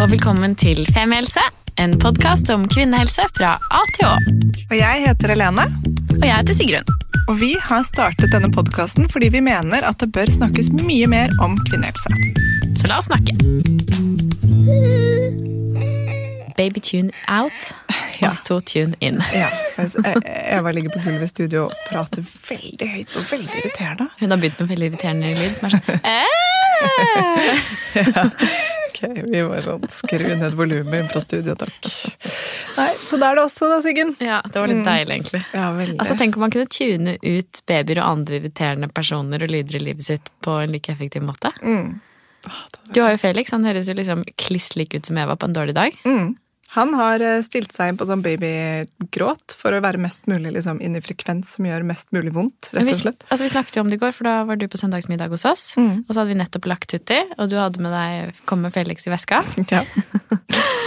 og velkommen til Femihelse, en podkast om kvinnehelse fra A til Å. Og jeg heter Helene, Og jeg heter Sigrun. og vi har startet denne podkasten fordi vi mener at det bør snakkes mye mer om kvinnehelse. Så la oss snakke. Baby tune out, Ja. oss to tune in. Ja, mens Eva ligger på gulvet i studio og prater veldig høyt og veldig irriterende. Hun har begynt med veldig irriterende lyd som er sånn eh. Vi må sånn skru ned volumet fra studio, takk. Nei, Så da er det også, da, Siggen. Ja, det var litt deilig, egentlig. Ja, veldig. Altså, Tenk om man kunne tune ut babyer og andre irriterende personer og lyder i livet sitt på en like effektiv måte. Mm. Du har jo Felix, han høres jo liksom kliss lik ut som Eva på en dårlig dag. Mm. Han har eh, stilt seg inn på sånn babygråt for å være mest mulig liksom, inn i frekvens som gjør mest mulig vondt, rett og slett. altså, vi snakket jo om det i går, for da var du på søndagsmiddag hos oss. Mm. Og så hadde vi nettopp lagt uti, og du hadde med deg kom med Felix i veska. Ja.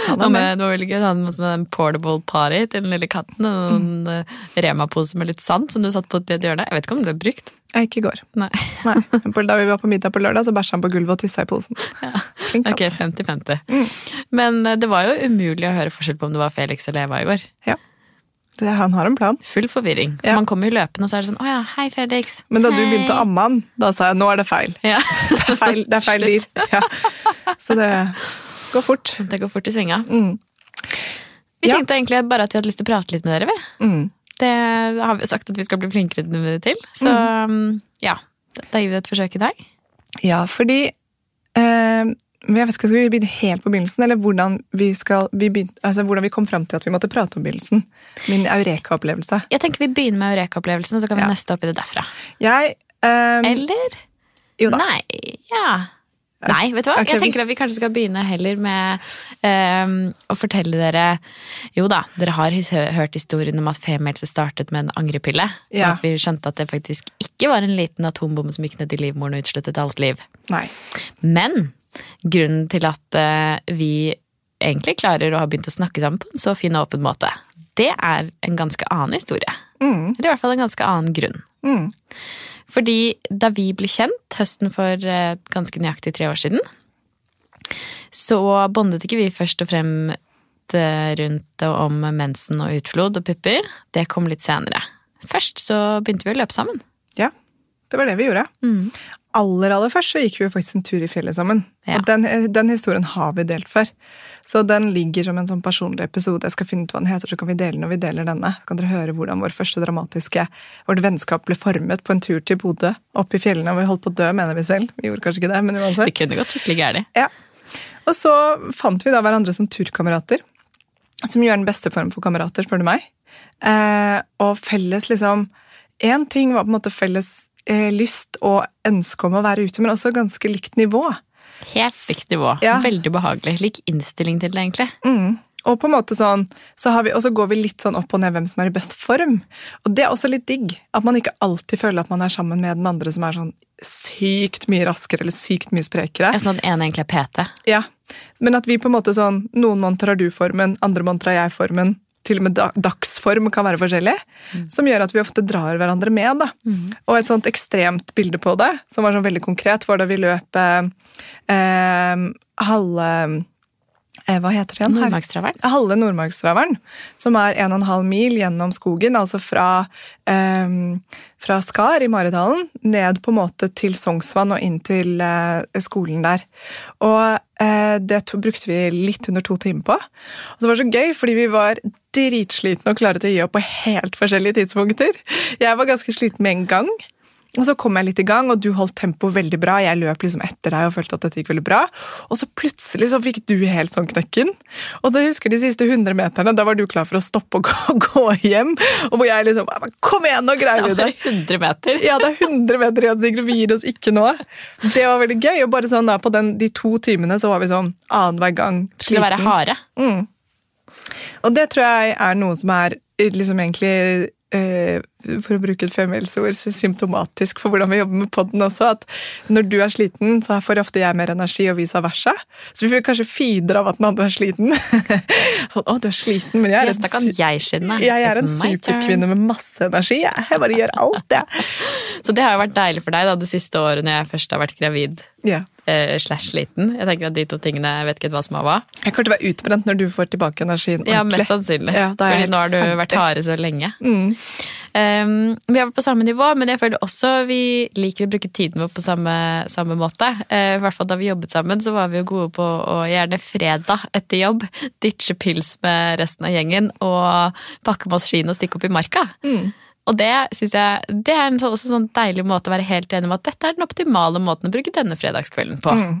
Med. med, det var veldig gøy, Du hadde med en portable party til den lille katten. Og en mm. Rema-pose med litt sand som du satt på et hjørne. Jeg vet ikke om det ble brukt. Eh, Ikke i går. Nei. Nei. Da vi var på middag på lørdag, så bæsja han på gulvet og tissa i posen. Ja. Ok, 50-50. Men eh, det var jo umulig å høre forskjell på om det var Felix eller Eva i går. Det, han har en plan. Full forvirring. For Ja. Man kommer jo løpende, og så er det sånn Å ja, hei, Felix. Men da du begynte å amme han, da sa jeg nå er det feil. Ja. Det er feil, det er feil dit. Ja. Så det går fort. Det går fort i svinga. Mm. Vi Ja. tenkte egentlig bare at vi hadde lyst til å prate litt med dere. vi. Mm. Det har vi jo sagt at vi skal bli flinkere til. Så mm. ja, da gir vi det et forsøk i dag. Ja, fordi eh, jeg vet ikke, Skal vi begynne helt på begynnelsen, eller hvordan vi, skal, vi, begynne, altså, hvordan vi kom fram til at vi måtte prate om begynnelsen? Min eureka-opplevelse. Jeg tenker Vi begynner med Eureka-opplevelsen, så kan vi Ja. nøste opp i det derfra. Jeg eh, Eller? Jo da. Nei. Ja. Nei, vet du hva? Jeg tenker at vi kanskje skal begynne heller med um, å fortelle dere Jo da, dere har hørt historien om at femielse startet med en angrepille. Ja. Og at vi skjønte at det faktisk ikke var en liten atombombe som gikk ned i livmoren og utslettet alt liv. Nei. Men grunnen til at uh, vi egentlig klarer å ha begynt å snakke sammen på en så fin og åpen måte, det er en ganske annen historie. Mm. Eller i hvert fall en ganske annen grunn. Mm. Fordi da vi ble kjent høsten for eh, ganske nøyaktig tre år siden, så bondet ikke vi først og fremst eh, rundt og om mensen og utflod og pupper. Det kom litt senere. Først så begynte vi å løpe sammen. Ja, det var det vi gjorde. Mm. Aller aller først så gikk vi faktisk en tur i fjellet sammen. Ja. Og den, den historien har vi delt før. Så den ligger som en sånn personlig episode. Jeg skal finne ut hva den heter, så kan vi dele når vi deler denne. Så kan dere høre hvordan vår første dramatiske vårt vennskap ble formet på en tur til Bodø. Opp i fjellene. og Vi holdt på å dø, mener vi selv. Vi gjorde kanskje ikke det, men uansett. Det kunne gått skikkelig gærent. Ja. Og så fant vi da hverandre som turkamerater. Som er den beste form for kamerater, spør du meg. Eh, og felles liksom Én ting var på en måte felles eh, lyst og ønske om å være ute, men også ganske likt nivå. Helt likt nivå. Ja. Veldig behagelig. Lik innstilling til det, egentlig. Mm. Og på en måte sånn, så, har vi, går vi litt sånn opp og ned hvem som er i best form. Og det er også litt digg. At man ikke alltid føler at man er sammen med den andre som er sånn sykt mye raskere eller sykt mye sprekere. Ja, sånn at en egentlig er PT. Ja, men at vi på en måte sånn, noen måneder har du formen, andre måneder har jeg formen, til og med dagsform kan være forskjellig, som gjør at vi ofte drar hverandre med. da. Og et sånt ekstremt bilde på det, som var sånn veldig konkret, var da vi løp eh, eh, halve Hva heter det igjen? Nordmarkstraveren. halve Nordmarkstraveren, som er 1,5 mil gjennom skogen, altså fra, eh, fra Skar i Maridalen ned på en måte til Sognsvann og inn til eh, skolen der. Og eh, det to, brukte vi litt under to timer på. Og så var det så gøy, fordi vi var dritslitne og klare til å gi opp på helt forskjellige tidspunkter. Jeg var ganske sliten med en gang. Og så kom jeg litt i gang, og du holdt tempoet veldig bra. Jeg løp liksom etter deg og følte at dette gikk veldig bra. Og så plutselig så fikk du helt sånn knekken. Og da husker jeg de siste 100 meterne, da var du klar for å stoppe og gå, gå hjem. Og hvor jeg liksom Kom igjen, nå greier Det vi var det! 100 meter. Ja, det er 100 meter igjen, Sigrid. Vi gir oss ikke nå. Det var veldig gøy. Og bare sånn da, på den, de to timene så var vi sånn annenhver gang Til å være harde. Mm. Og det tror jeg er noe som er eh, liksom egentlig eh, for å bruke et femmilsord, symptomatisk for hvordan vi jobber med podden også. At når du er sliten, så får ofte jeg mer energi, og vice versa. Så vi får kanskje feeder av at den andre er sliten. sånn, å, du er sliten, men jeg er, Yes, da kan jeg skinne. jeg er en It's superkvinne med masse energi. Jeg, jeg bare gjør alt, jeg. Så det har jo vært deilig for deg da, det siste året når jeg først har vært gravid Yeah. eh, slash sliten. Jeg tenker at de to tingene, jeg vet ikke hva som er hva. Jeg kommer til å være utbrent når du får tilbake energien Ja, mest sannsynlig. Ja, Fordi nå har du helt vært harde så lenge. Mm. Um, vi har vært på samme nivå, men jeg føler også vi liker å bruke tiden vår på samme, samme måte. Uh, I hvert fall da vi jobbet sammen, så var vi jo gode på å gjerne fredag etter jobb ditche pils med resten av gjengen og pakke med oss skiene og stikke opp i marka. Mm. Og det synes jeg, det er en sånn- sånn deilig måte å være helt enig om at dette er den optimale måten å bruke denne fredagskvelden på. Mm.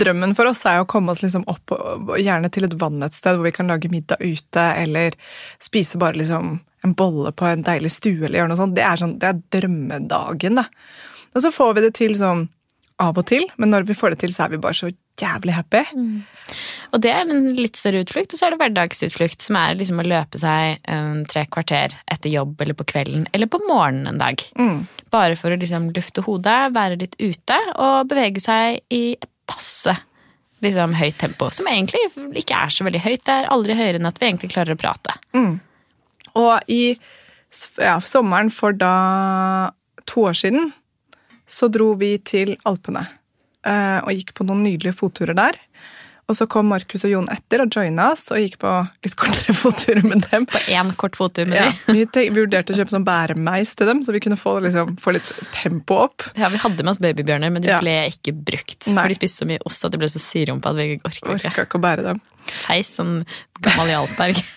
Drømmen for oss er å komme oss liksom opp, gjerne til et vann et sted hvor vi kan lage middag ute, eller spise bare liksom en bolle på en deilig stue, eller gjøre noe sånt. Det er, sånn, det er drømmedagen, da. Og så får vi det til sånn av og til, men når vi får det til, så er vi bare så jævlig happy. Og det er en litt større utflukt, og så er det hverdagsutflukt, som er liksom å løpe seg um, tre kvarter etter jobb eller på kvelden eller på morgenen en dag. Mm. Bare for å liksom lufte hodet, være litt ute og bevege seg i et passe liksom, høyt tempo. Som egentlig ikke er så veldig høyt. Det er aldri høyere enn at vi egentlig klarer å prate. Og i ja, sommeren for da to år siden så dro vi til Alpene eh, og gikk på noen nydelige fotturer der. Og så kom Markus og Jon etter og joina oss og gikk på litt kortere fotturer med dem. På én kort fottur med Ja, dem. vi, vurderte å kjøpe sånn bæremeis til dem, så vi kunne få, liksom, få litt tempo opp. Ja, Vi hadde med oss babybjørner, men de Ja. ble ikke brukt. Nei. For de spiste så mye ost at de ble så syrumpa at vi orket ikke. Orka ikke å bære dem. Feis sånn gammel Jarlsberg.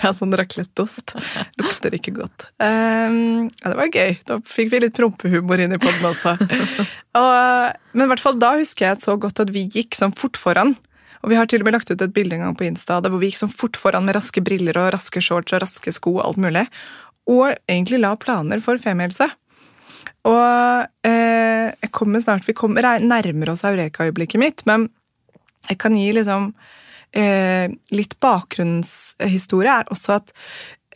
Ja, sånn racletteost. Lukter ikke godt. Um, ja, det var gøy. Da fikk vi litt prompehumor inn i podden også. Og, men i hvert fall da husker jeg så godt at vi gikk sånn fort foran. Og vi har til og med lagt ut et bilde en gang på Insta der hvor vi gikk sånn fort foran med raske briller og raske shorts og raske sko og alt mulig. Og egentlig la planer for femihelse. Og eh, jeg kommer snart, vi kommer, nærmer oss Eureka-øyeblikket mitt, men jeg kan gi liksom eh, litt bakgrunnshistorie er også at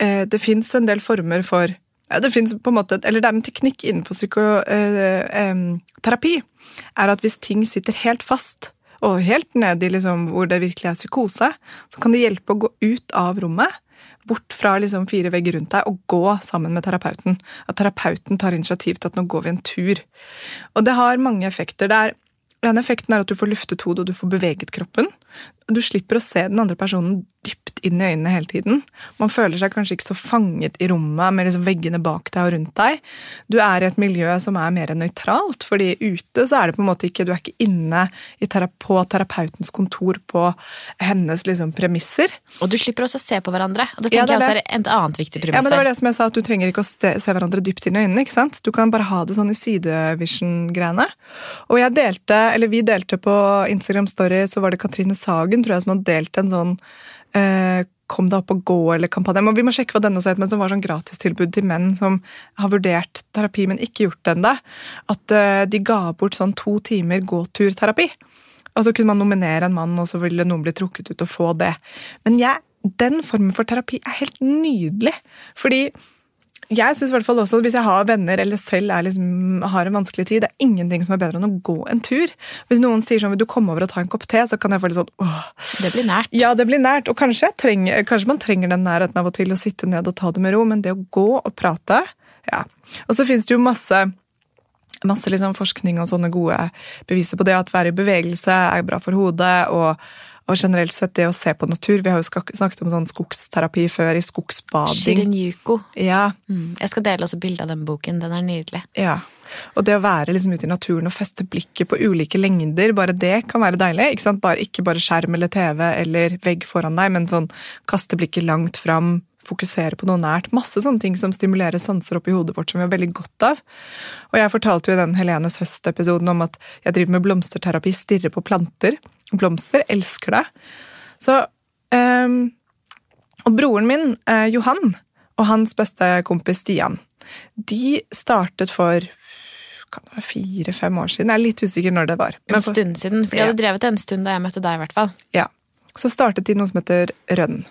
eh, det fins en del former for ja, det på en måte, eller det er en teknikk innenfor psykoterapi. er at hvis ting sitter helt fast, og helt ned i liksom, hvor det virkelig er psykose, så kan det hjelpe å gå ut av rommet, bort fra liksom, fire vegger rundt deg, og gå sammen med terapeuten. At terapeuten tar initiativ til at nå går vi en tur. Og det har mange effekter. Det er den effekten er at du får luftet hodet og du får beveget kroppen. Du slipper å se den andre personen dypt inn i øynene hele tiden. Man føler seg kanskje ikke så fanget i rommet med liksom veggene bak deg og rundt deg. Du er i et miljø som er mer nøytralt, fordi ute så er det på en måte ikke Du er ikke inne i tera på terapeutens kontor på hennes liksom premisser. Og du slipper også å se på hverandre. Og det Ja, tenker det er jeg også er et annet viktig premiss. Ja, men det var det som jeg sa, at Du trenger ikke å se hverandre dypt inn i øynene. ikke sant? Du kan bare ha det sånn i sidevision-greiene. Og jeg delte, eller vi delte på Instagram Story, så var det Katrine Sagen tror jeg, som har delt en sånn eh, Kom deg opp og gå eller-kampanje. Men Vi må sjekke hva den også het, men som var sånn gratistilbud til menn som har vurdert terapi, men ikke gjort det ennå. At eh, de ga bort sånn to timer gåturterapi. Og så kunne man nominere en mann, og så ville noen bli trukket ut og få det. Men jeg, den formen for terapi er helt nydelig. Fordi jeg synes i hvert fall også, hvis jeg har venner eller selv er liksom, har en vanskelig tid, det er ingenting som er bedre enn å gå en tur. Hvis noen sier sånn, vil du komme over og ta en kopp te, så kan jeg få litt sånn åh. Det blir nært. Ja, det blir nært. Og kanskje, trenger, kanskje man trenger den nærheten av og til å sitte ned og ta det med ro, men det å gå og prate ja. Og så finnes det jo masse masse liksom forskning og sånne gode beviser på det. At være i bevegelse er bra for hodet. og og generelt sett det å se på natur. Vi har jo snakket om sånn skogsterapi før, i skogsbading. Shirin-yuko. Ja, Mm. Jeg skal dele også bilde av den boken. Den er nydelig. ja. Og det å være liksom ute i naturen og feste blikket på ulike lengder, bare det kan være deilig. Ikke? Bare, ikke bare skjerm eller TV eller vegg foran deg, men sånn kaste blikket langt fram, fokusere på noe nært. Masse sånne ting som stimulerer sanser oppi hodet vårt som vi har veldig godt av. Og jeg fortalte jo i den Helenes høst-episoden om at jeg driver med blomsterterapi, stirrer på planter. Blomster, elsker det. Så ehm, Og broren min, eh, Johan, og hans beste kompis Stian, de startet for kan det være fire-fem år siden. Jeg er litt usikker når det var. En Men en stund siden. For de hadde drevet en stund da jeg møtte deg, i hvert fall. Ja. Så startet de noe som heter Rønn.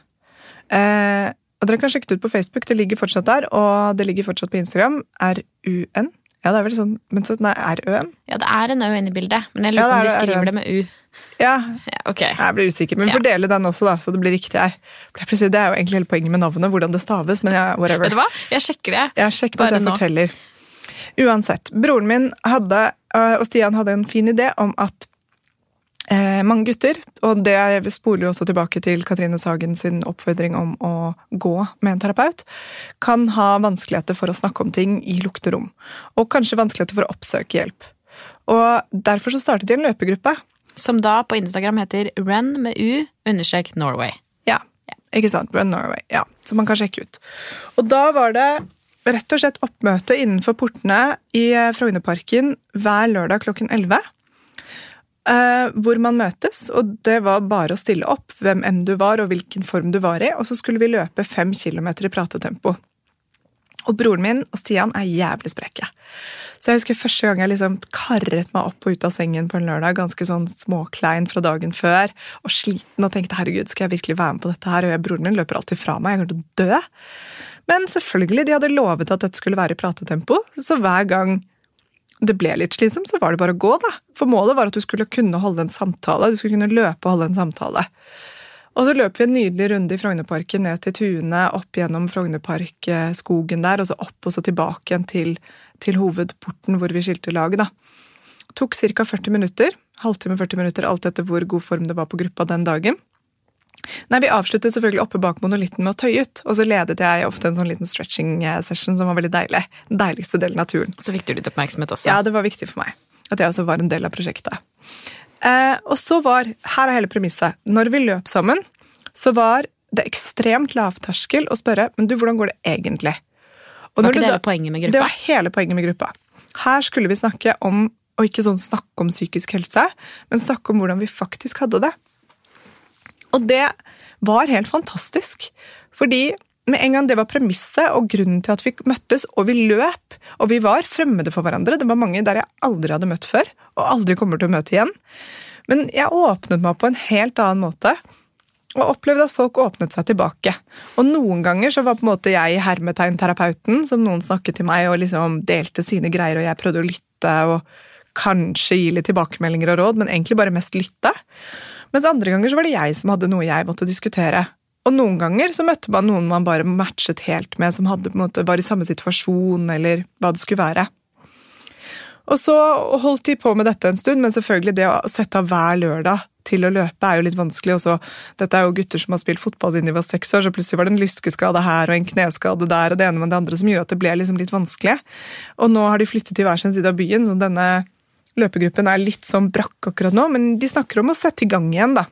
Eh, og dere kan sjekke det ut på Facebook, det ligger fortsatt der, og det ligger fortsatt på Instagram, RUN. Ja, det er vel sånn, men så, nei, RØN? Ja, det er en Ø inne i bildet, men jeg lurer Ja, på om de er skriver det med U. Ja, Ja, okay. jeg blir usikker, men Ja. fordele den også, da, så det blir riktig her. Det er jo egentlig hele poenget med navnet, hvordan det staves, men ja, whatever. Vet du hva? Jeg sjekker det. Jeg sjekker Bare jeg nå. forteller. Uansett, broren min hadde, øh, og Stian hadde en fin idé om at eh, mange gutter, og det spoler jo også tilbake til Katrine Sagen sin oppfordring om å gå med en terapeut, kan ha vanskeligheter for å snakke om ting i lukterom. Og kanskje vanskeligheter for å oppsøke hjelp. Og Derfor så startet de en løpegruppe. Som da på Instagram heter run med U understrek Norway. Ja, ikke sant? Run Norway. Ja, Som man kan sjekke ut. Og da var det rett og slett oppmøte innenfor portene i eh, Frognerparken hver lørdag klokken 11. eh, hvor man møtes, og det var bare å stille opp hvem enn du var og hvilken form du var i, og så skulle vi løpe fem kilometer i pratetempo. Og broren min og Stian er jævlig sprekke. Så jeg husker første gang jeg liksom karret meg opp og ut av sengen på en lørdag, ganske sånn småklein fra dagen før, og sliten og tenkte herregud, skal jeg virkelig være med på dette her? Og jeg, broren min løper alltid fra meg, jeg kommer til å dø. Men selvfølgelig, de hadde lovet at dette skulle være i pratetempo, så hver gang det ble litt slitsomt, så var det bare å gå, da. For målet var at du skulle kunne holde en samtale, du skulle kunne løpe og holde en samtale. Og så løp vi en nydelig runde i Frognerparken ned til Tune, opp gjennom Frognerparkskogen der, og så opp og så tilbake igjen til, til hovedporten hvor vi skilte lag. da. Tok ca. 40 minutter, halvtime 40 minutter, alt etter hvor god form det var på gruppa den dagen. Nei, Vi avsluttet selvfølgelig oppe bak monolitten med å tøye ut, og så ledet jeg ofte en sånn liten stretching session som var veldig deilig. Den deiligste delen av turen. Så fikk du litt oppmerksomhet også. Ja, det var viktig for meg. At jeg også var en del av prosjektet. Eh, og så var, her er hele premisset, når vi løp sammen, så var det ekstremt lavterskel å spørre men du, hvordan går det egentlig? Og Var ikke det hele poenget med gruppa? Det var hele poenget med gruppa. Her skulle vi snakke om, og ikke sånn snakke om psykisk helse, men snakke om hvordan vi faktisk hadde det. Og det var helt fantastisk. Fordi med en gang det var premisset og grunnen til at vi møttes, og vi løp, og vi var fremmede for hverandre Det var mange der jeg aldri hadde møtt før, og aldri kommer til å møte igjen. Men jeg åpnet meg på en helt annen måte. Og opplevde at folk åpnet seg tilbake. Og noen ganger så var på en måte jeg hermetegnterapeuten, som noen snakket til meg og liksom delte sine greier, og jeg prøvde å lytte og kanskje gi litt tilbakemeldinger og råd, men egentlig bare mest lytte. Mens andre ganger så var det jeg som hadde noe jeg måtte diskutere. Og noen ganger så møtte man noen man bare matchet helt med, som hadde, måte, var i samme situasjon, eller hva det skulle være. Og så holdt de på med dette en stund, men selvfølgelig det å sette av hver lørdag til å løpe er jo litt vanskelig. Og så, dette er jo gutter som har spilt fotball siden de var seks år, så plutselig var det en lyskeskade her og en kneskade der, og det ene med det andre som gjorde at det ble liksom litt vanskelig. Og nå har de flyttet til hver sin side av byen, så denne løpegruppen er litt sånn brakk akkurat nå, men de snakker om å sette i gang igjen, da.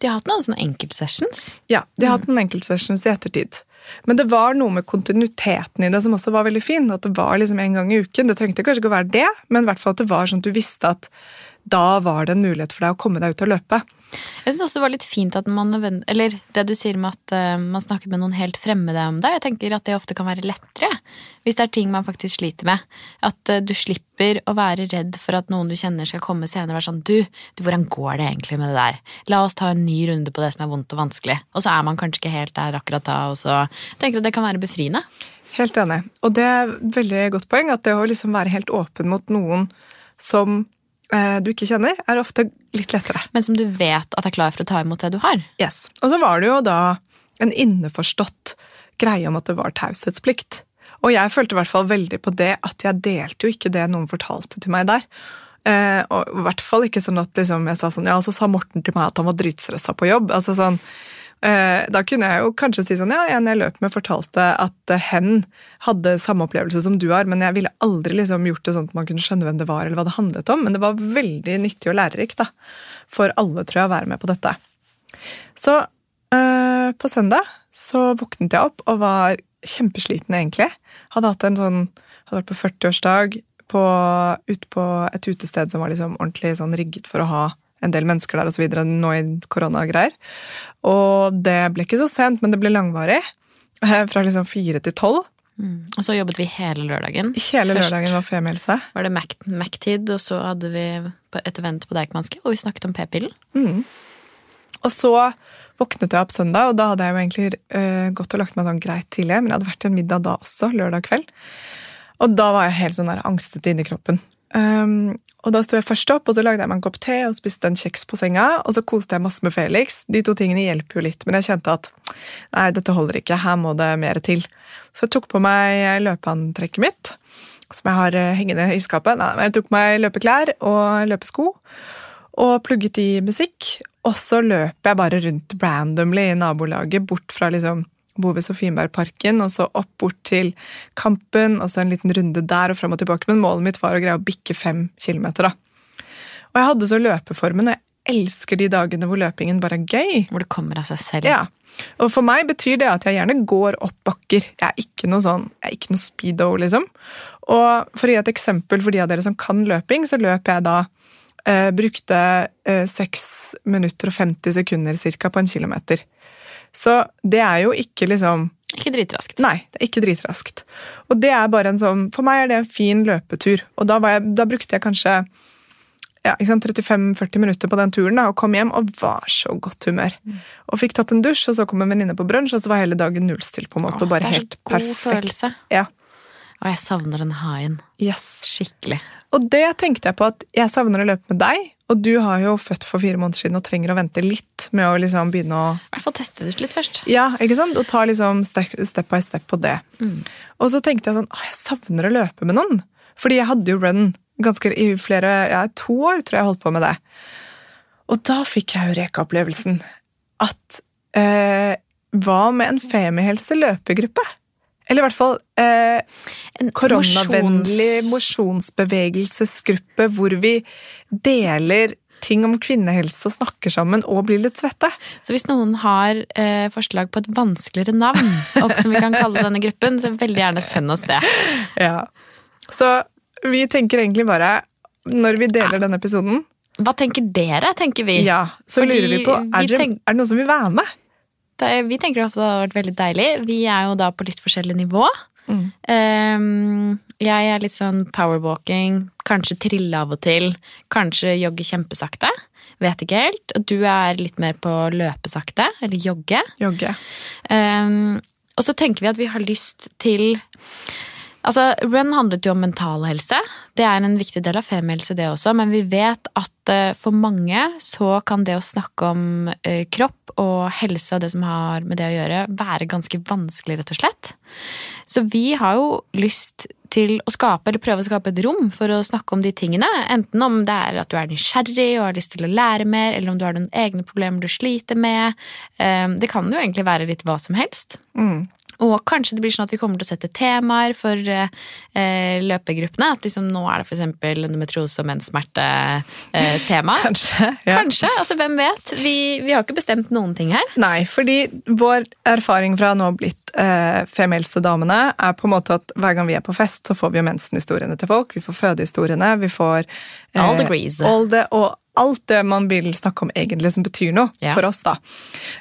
De har hatt noen sånne enkeltsessions. Ja, de har hatt noen enkeltsessions i ettertid. Men det var noe med kontinuiteten i det som også var veldig fin. At det var liksom en gang i uken. Det trengte kanskje ikke å være det, men i hvert fall at det var sånn at du visste at da var det en mulighet for deg å komme deg ut og løpe. Jeg synes også det var litt fint at man Eller det du sier med at eh, man snakker med noen helt fremmede om det. Jeg tenker at det ofte kan være lettere hvis det er ting man faktisk sliter med. At eh, du slipper å være redd for at noen du kjenner skal komme senere og være sånn du, du, hvordan går det egentlig med det der? La oss ta en ny runde på det som er vondt og vanskelig. Og så er man kanskje ikke helt der akkurat da, og så tenker jeg at det kan være befriende. Helt enig. Og det er et veldig godt poeng at det å liksom være helt åpen mot noen som du ikke kjenner, er ofte litt lettere. Men som du vet at er klar for å ta imot det du har. Yes. Og så var det jo da en innforstått greie om at det var taushetsplikt. Og jeg følte i hvert fall veldig på det at jeg delte jo ikke det noen fortalte til meg der. Eh, og i hvert fall ikke sånn at liksom, jeg sa sånn, ja, så sa Morten til meg at han var dritstressa på jobb. altså sånn, eh, Da kunne jeg jo kanskje si sånn, ja, en jeg løp med fortalte at eh, hen hadde samme opplevelse som du har, men jeg ville aldri liksom gjort det sånn at man kunne skjønne hvem det var, eller hva det handlet om. Men det var veldig nyttig og lærerikt da, for alle, tror jeg, å være med på dette. Så eh, på søndag så våknet jeg opp og var kjempesliten, egentlig. Hadde hatt en sånn, hadde vært på 40-årsdag på, ute på et utested som var liksom ordentlig sånn rigget for å ha en del mennesker der videre, nå i koronagreier. Og det ble ikke så sent, men det ble langvarig. eh, Fra liksom fire til tolv. Og så jobbet vi hele lørdagen. Hele Først lørdagen var femielse. var det Mac- Mac-tid, og så hadde vi et event på Deichmanske, og vi snakket om p-pillen. Mm. Og så våknet jeg opp søndag, og da hadde jeg jo egentlig uh, gått og lagt meg sånn greit tidlig. Men jeg hadde vært til en middag da også, lørdag kveld. Og da var jeg helt sånn der angstet inni kroppen. Um, og da sto jeg først opp, og så lagde jeg meg en kopp te og spiste en kjeks på senga. Og så koste jeg masse med Felix. De to tingene hjelper jo litt, men jeg kjente at nei, dette holder ikke. Her må det mer til. Så jeg tok på meg løpeantrekket mitt, som jeg har eh, hengende i skapet. Nei, men jeg tok på meg løpeklær og løpesko og plugget i musikk. Og så løp jeg bare rundt randomly i nabolaget, bort fra liksom bor ved Sofienbergparken, og så opp bort til Kampen, og så en liten runde der og fram og tilbake. Men målet mitt var å greie å bikke fem kilometer. da. Og jeg hadde så løpeformen, og jeg elsker de dagene hvor løpingen bare er gøy. Hvor det kommer av seg selv. Ja. Og for meg betyr det at jeg gjerne går opp bakker. Jeg er ikke noe sånn, jeg er ikke noe speedo, liksom. Og for å gi et eksempel for de av dere som kan løping, så løper jeg da eh, Brukte eh, 6 minutter og 50 sekunder cirka på en kilometer. Så det er jo ikke liksom Ikke dritraskt. Nei, det er ikke dritraskt. Og det er bare en sånn For meg er det en fin løpetur. Og da, jeg, da brukte jeg kanskje ja, 35-40 minutter på den turen da, og kom hjem og var så godt humør. Mm. Og fikk tatt en dusj, og så kom en venninne på brunsj, og så var hele dagen nullstilt. på en måte, Åh, og bare helt perfekt. Det er så god følelse. Ja. Og jeg savner den haien. Yes. Skikkelig. Og det tenkte jeg på at jeg savner å løpe med deg, og du har jo født for fire måneder siden og trenger å vente litt med å liksom begynne å I hvert fall teste det ut litt først. Ja, ikke sant? Og ta liksom step, step by step på det. Mm. Og så tenkte jeg sånn Å, jeg savner å løpe med noen. Fordi jeg hadde jo run ganske i flere ja, to år, tror jeg jeg holdt på med det. Og da fikk jeg jo reka-opplevelsen at eh, Hva med en Femihelse løpegruppe? Eller i hvert fall eh, en koronavennlig mosjonsbevegelsesgruppe hvor vi deler ting om kvinnehelse og snakker sammen og blir litt svette. Så hvis noen har eh, forslag på et vanskeligere navn, som vi kan kalle denne gruppen, så veldig gjerne send oss det. Ja. Så vi tenker egentlig bare, når vi deler ja. denne episoden Hva tenker dere, tenker vi? Ja, Så Fordi lurer vi på, er, vi tenk... er det noen som vil være med? Er, vi tenker ofte det har vært veldig deilig. Vi er jo da på litt forskjellig nivå. Mm. Um, jeg er litt sånn powerwalking, kanskje trille av og til. Kanskje jogge kjempesakte. Vet ikke helt. Og du er litt mer på løpesakte, eller jogge. Jogge. Um, og så tenker vi at vi har lyst til Altså, Run handlet jo om mental helse. Det er en viktig del av femihelse, det også. Men vi vet at eh, for mange så kan det å snakke om eh, kropp og helse og det som har med det å gjøre, være ganske vanskelig, rett og slett. Så vi har jo lyst til å skape, eller prøve å skape et rom for å snakke om de tingene. Enten om det er at du er nysgjerrig og har lyst til å lære mer, eller om du har noen egne problemer du sliter med. Eh, det kan jo egentlig være litt hva som helst. Mm. Og kanskje det blir sånn at vi kommer til å sette temaer for eh, løpegruppene. At liksom nå er det f.eks. endometriose og menssmerte-tema. Eh, kanskje. Ja. Kanskje, altså Hvem vet? Vi, vi, har ikke bestemt noen ting her. Nei, fordi vår erfaring fra nå blitt eh, Femihelse-damene er på en måte at hver gang vi er på fest, så får vi jo mensenhistoriene til folk. Vi får fødehistoriene, vi får eh, All degrees. All the, og alt det man vil snakke om egentlig som betyr noe ja. for oss. da.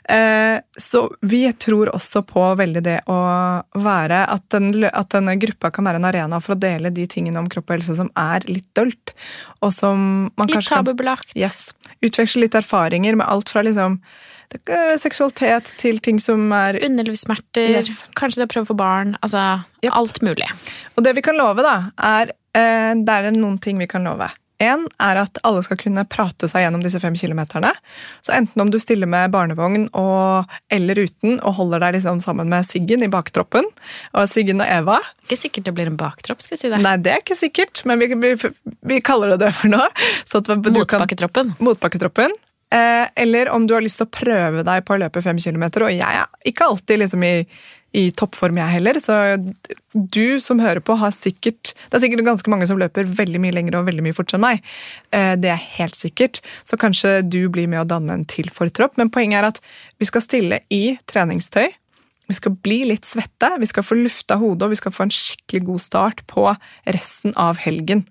Eh, så vi tror også på veldig det å være at, den, at denne gruppa kan være en arena for å dele de tingene om kropp og helse som er litt dølt. Og som man litt kanskje tabubelagt. Yes, utveksle litt erfaringer med alt fra liksom seksualitet til ting som er Underlivssmerter, yes. kanskje det å prøve få barn. Altså yep. alt mulig. Og det vi kan love, da, er eh, Det er noen ting vi kan love. En er at alle skal kunne prate seg gjennom disse fem kilometerne. Så enten om du stiller med barnevogn og, eller uten og holder deg liksom sammen med Siggen i baktroppen, og Siggen og Eva Ikke sikkert det blir en baktropp, skal jeg si det. Nei, det er ikke sikkert, men vi, vi, vi kaller det det for nå. Motbakketroppen. Motbakketroppen. Eh, eller om du har lyst til å prøve deg på å løpe fem kilometer, og jeg er ikke alltid liksom i i toppform, jeg heller. Så du som hører på, har sikkert Det er sikkert ganske mange som løper veldig mye lenger og veldig mye fortere enn meg. Eh, det er helt sikkert. Så kanskje du blir med å danne en til for tropp. Men poenget er at vi skal stille i treningstøy. Vi skal bli litt svette, vi skal få lufta hodet, og vi skal få en skikkelig god start på resten av helgen.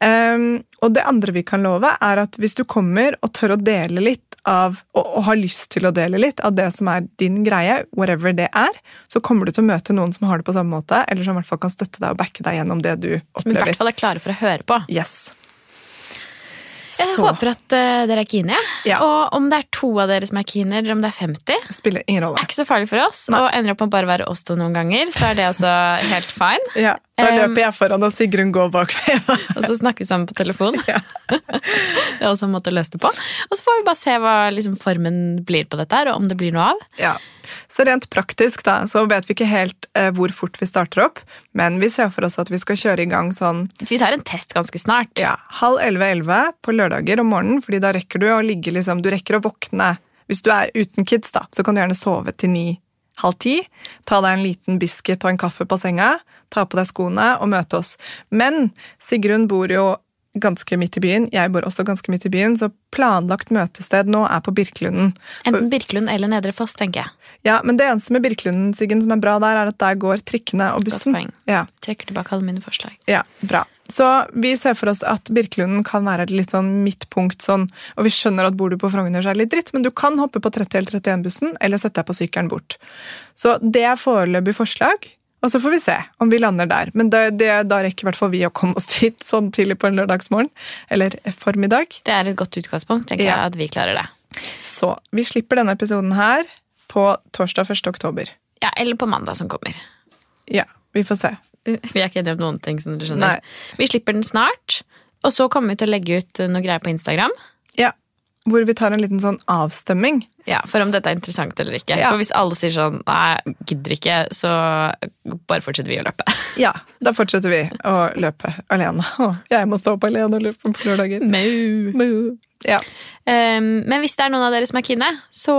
Um, og det andre vi kan love, er at hvis du kommer og tør å dele litt av, og, og, har lyst til å dele litt av det som er din greie, whatever det er, så kommer du til å møte noen som har det på samme måte, eller som i hvert fall kan støtte deg og backe deg gjennom det du opplever. Som i hvert fall er klare for å høre på. Yes. Jeg Så håper at uh, dere er keene. Ja. Og om det er to av dere som er keene, eller om det er 50, spiller ingen rolle. er ikke så farlig for oss. Nei. Og ender opp med å bare være oss to noen ganger, så er det altså helt fine. Ja, Da Um, løper jeg foran, og Sigrun går bak meg. Og så snakker vi sammen på telefon. Ja. det er også en måte å løse det på. Og så får vi bare se hva liksom, formen blir på dette her, og om det blir noe av. Ja. Så rent praktisk da, så vet vi ikke helt eh, hvor fort vi starter opp, men vi ser for oss at vi skal kjøre i gang sånn vi tar en test ganske snart. ja, halv elleve-elleve på lørdager om morgenen, fordi da rekker du å ligge liksom, du rekker å våkne. Hvis du er uten kids, da, så kan du gjerne sove til ni, halv ti. Ta deg en liten biscuit og en kaffe på senga, ta på deg skoene og møte oss. Men Sigrun bor jo ganske midt i byen, jeg bor også ganske midt i byen, så planlagt møtested nå er på Birkelunden. Enten Birkelund eller Nedre Foss, tenker jeg. Ja, men det eneste med Birkelunden Siggen, som er bra der, er at der går trikkene og bussen. poeng. Ja, Trekker tilbake alle mine forslag. ja, bra. Så vi ser for oss at Birkelunden kan være et litt sånn midtpunkt, sånn, og vi skjønner at bor du på Frogner så er det litt dritt, men du kan hoppe på 30 eller 31-bussen, eller sette deg på sykkelen bort. Så det er foreløpig forslag, og så får vi se om vi lander der. Men det, det, da rekker i hvert fall vi å komme oss dit sånn tidlig på en lørdagsmorgen, eller formiddag. Det er et godt utgangspunkt, tenker Ja. jeg, at vi klarer det. Så vi slipper denne episoden her på torsdag 1. oktober. Ja, Eller på mandag som kommer. Ja, vi får se. Vi er ikke enige om noen ting, som dere skjønner. Nei. Vi slipper den snart, og så kommer vi til å legge ut noe greier på Instagram. Hvor vi tar en liten sånn avstemming. Ja, For om dette er interessant eller ikke. Ja. For hvis alle sier sånn nei, gidder ikke, så bare fortsetter vi å løpe. Ja, da fortsetter vi å løpe alene. Å, jeg må stå opp alene og løpe på lørdager. Mau. Mau. Ja. Um, men hvis det er noen av dere som er kine, så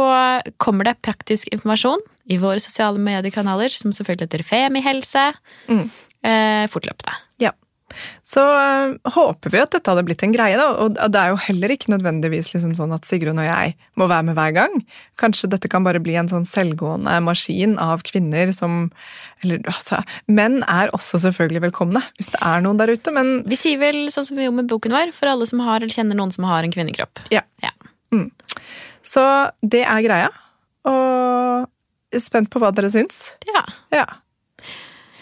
kommer det praktisk informasjon i våre sosiale mediekanaler, som selvfølgelig heter Femihelse. Mm. uh, fortløpende. ja. Så øh, håper vi at dette hadde blitt en greie, da. Og det er jo heller ikke nødvendigvis liksom sånn at Sigrun og jeg må være med hver gang. Kanskje dette kan bare bli en sånn selvgående maskin av kvinner som Eller altså Menn er også selvfølgelig velkomne, hvis det er noen der ute, men Vi sier vel sånn som vi gjorde med boken vår, for alle som har eller kjenner noen som har en kvinnekropp. ja. Ja. Så det er greia. Og jeg er spent på hva dere syns. Ja, Ja.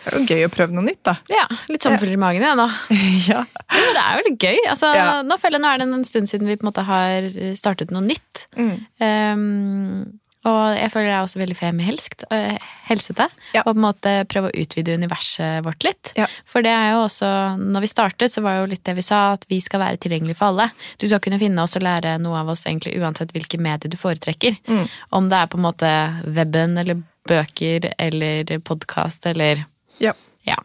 Det er jo gøy å prøve noe nytt, da. ja litt sommerfugler i magen igjen nå. ja. Men det er jo litt gøy. Altså, Ja. Nå føler jeg nå er det en stund siden vi på en måte har startet noe nytt. Mm. Um, og jeg føler jeg er også veldig femihelsk, øh, helsete. Ja. Og på en måte prøve å utvide universet vårt litt. Ja. For det er jo også, når vi startet, så var jo litt det vi sa, at vi skal være tilgjengelige for alle. Du skal kunne finne oss og lære noe av oss egentlig uansett hvilke medier du foretrekker. Mm. Om det er på en måte weben eller bøker eller podkast eller Ja. Ja.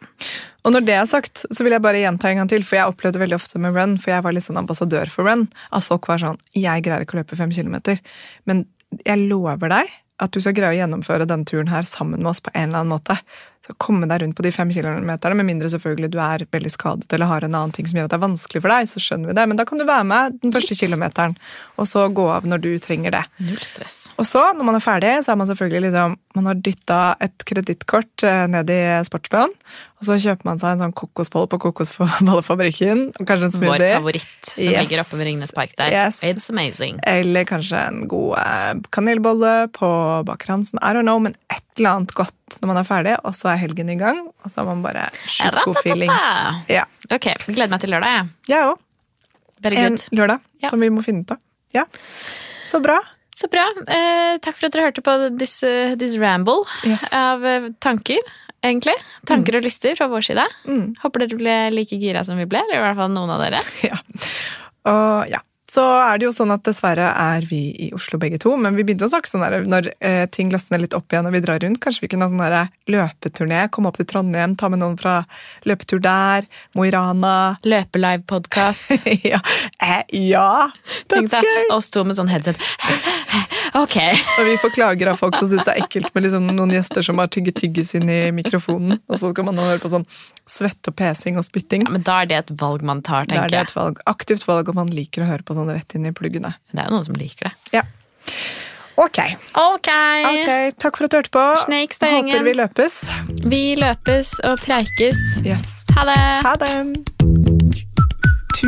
Og når det er sagt, så vil jeg bare gjenta en gang til, for jeg opplevde veldig ofte med run, for jeg var litt sånn ambassadør for run, at folk var sånn Jeg greier ikke å løpe fem kilometer, men jeg lover deg at du skal greie å gjennomføre denne turen her sammen med oss på en eller annen måte. Så komme deg rundt på de fem kilometerne, med mindre selvfølgelig du er veldig skadet eller har en annen ting som gjør at det er vanskelig for deg, så skjønner vi det, men da kan du være med den første kilometeren, og så gå av når du trenger det. Null stress. Og så, når man er ferdig, så er man selvfølgelig liksom Man har dytta et kredittkort eh, ned i sportsbøen, og så kjøper man seg en sånn kokosboll på Kokosbollefabrikken, og kanskje en Vår favoritt som Yes. ligger oppe ved Ringnes Park der. Yes. It's amazing. Eller kanskje en god eh, kanelbolle på Baker Hansen. I don't know, men et eller annet godt når man er ferdig, og så er helgen i gang, og så har man bare sjukt god feeling. Ja. Ok, gleder meg til lørdag, jeg. Jeg òg. En lørdag Ja. som vi må finne ut av. Ja. Så bra. Så bra. Eh, takk for at dere hørte på this, eh, this ramble Yes. av eh, tanker, egentlig. Tanker og lyster fra vår side. Mm. Håper dere ble like gira som vi ble, eller i hvert fall noen av dere. Ja. Og ja. Så er det jo sånn at dessverre er vi i Oslo begge to, men vi begynte å snakke sånn der, når eh, ting løsner litt opp igjen og vi drar rundt. Kanskje vi kunne ha sånn der løpeturné, komme opp til Trondheim, ta med noen fra løpetur der, Mo i Rana. Løpelive-podkast. ja. Eh, ja, that's gøy! oss to med sånn headset. Ok. Og vi får klager av folk som syns det er ekkelt med liksom noen gjester som har tygget tyggis inn i mikrofonen, og så skal man nå høre på sånn svett og pesing og spytting. Ja, men da er det et valg man tar, tenker jeg. Da er det et valg, aktivt valg om man liker å høre på sånn rett inn i pluggene. Det er jo noen som liker det. Ja. Ok. Ok. Ok, Takk for at du hørte på. Snakes, da, Håper vi løpes. Vi løpes og preikes. Yes. Ha det! Ha det!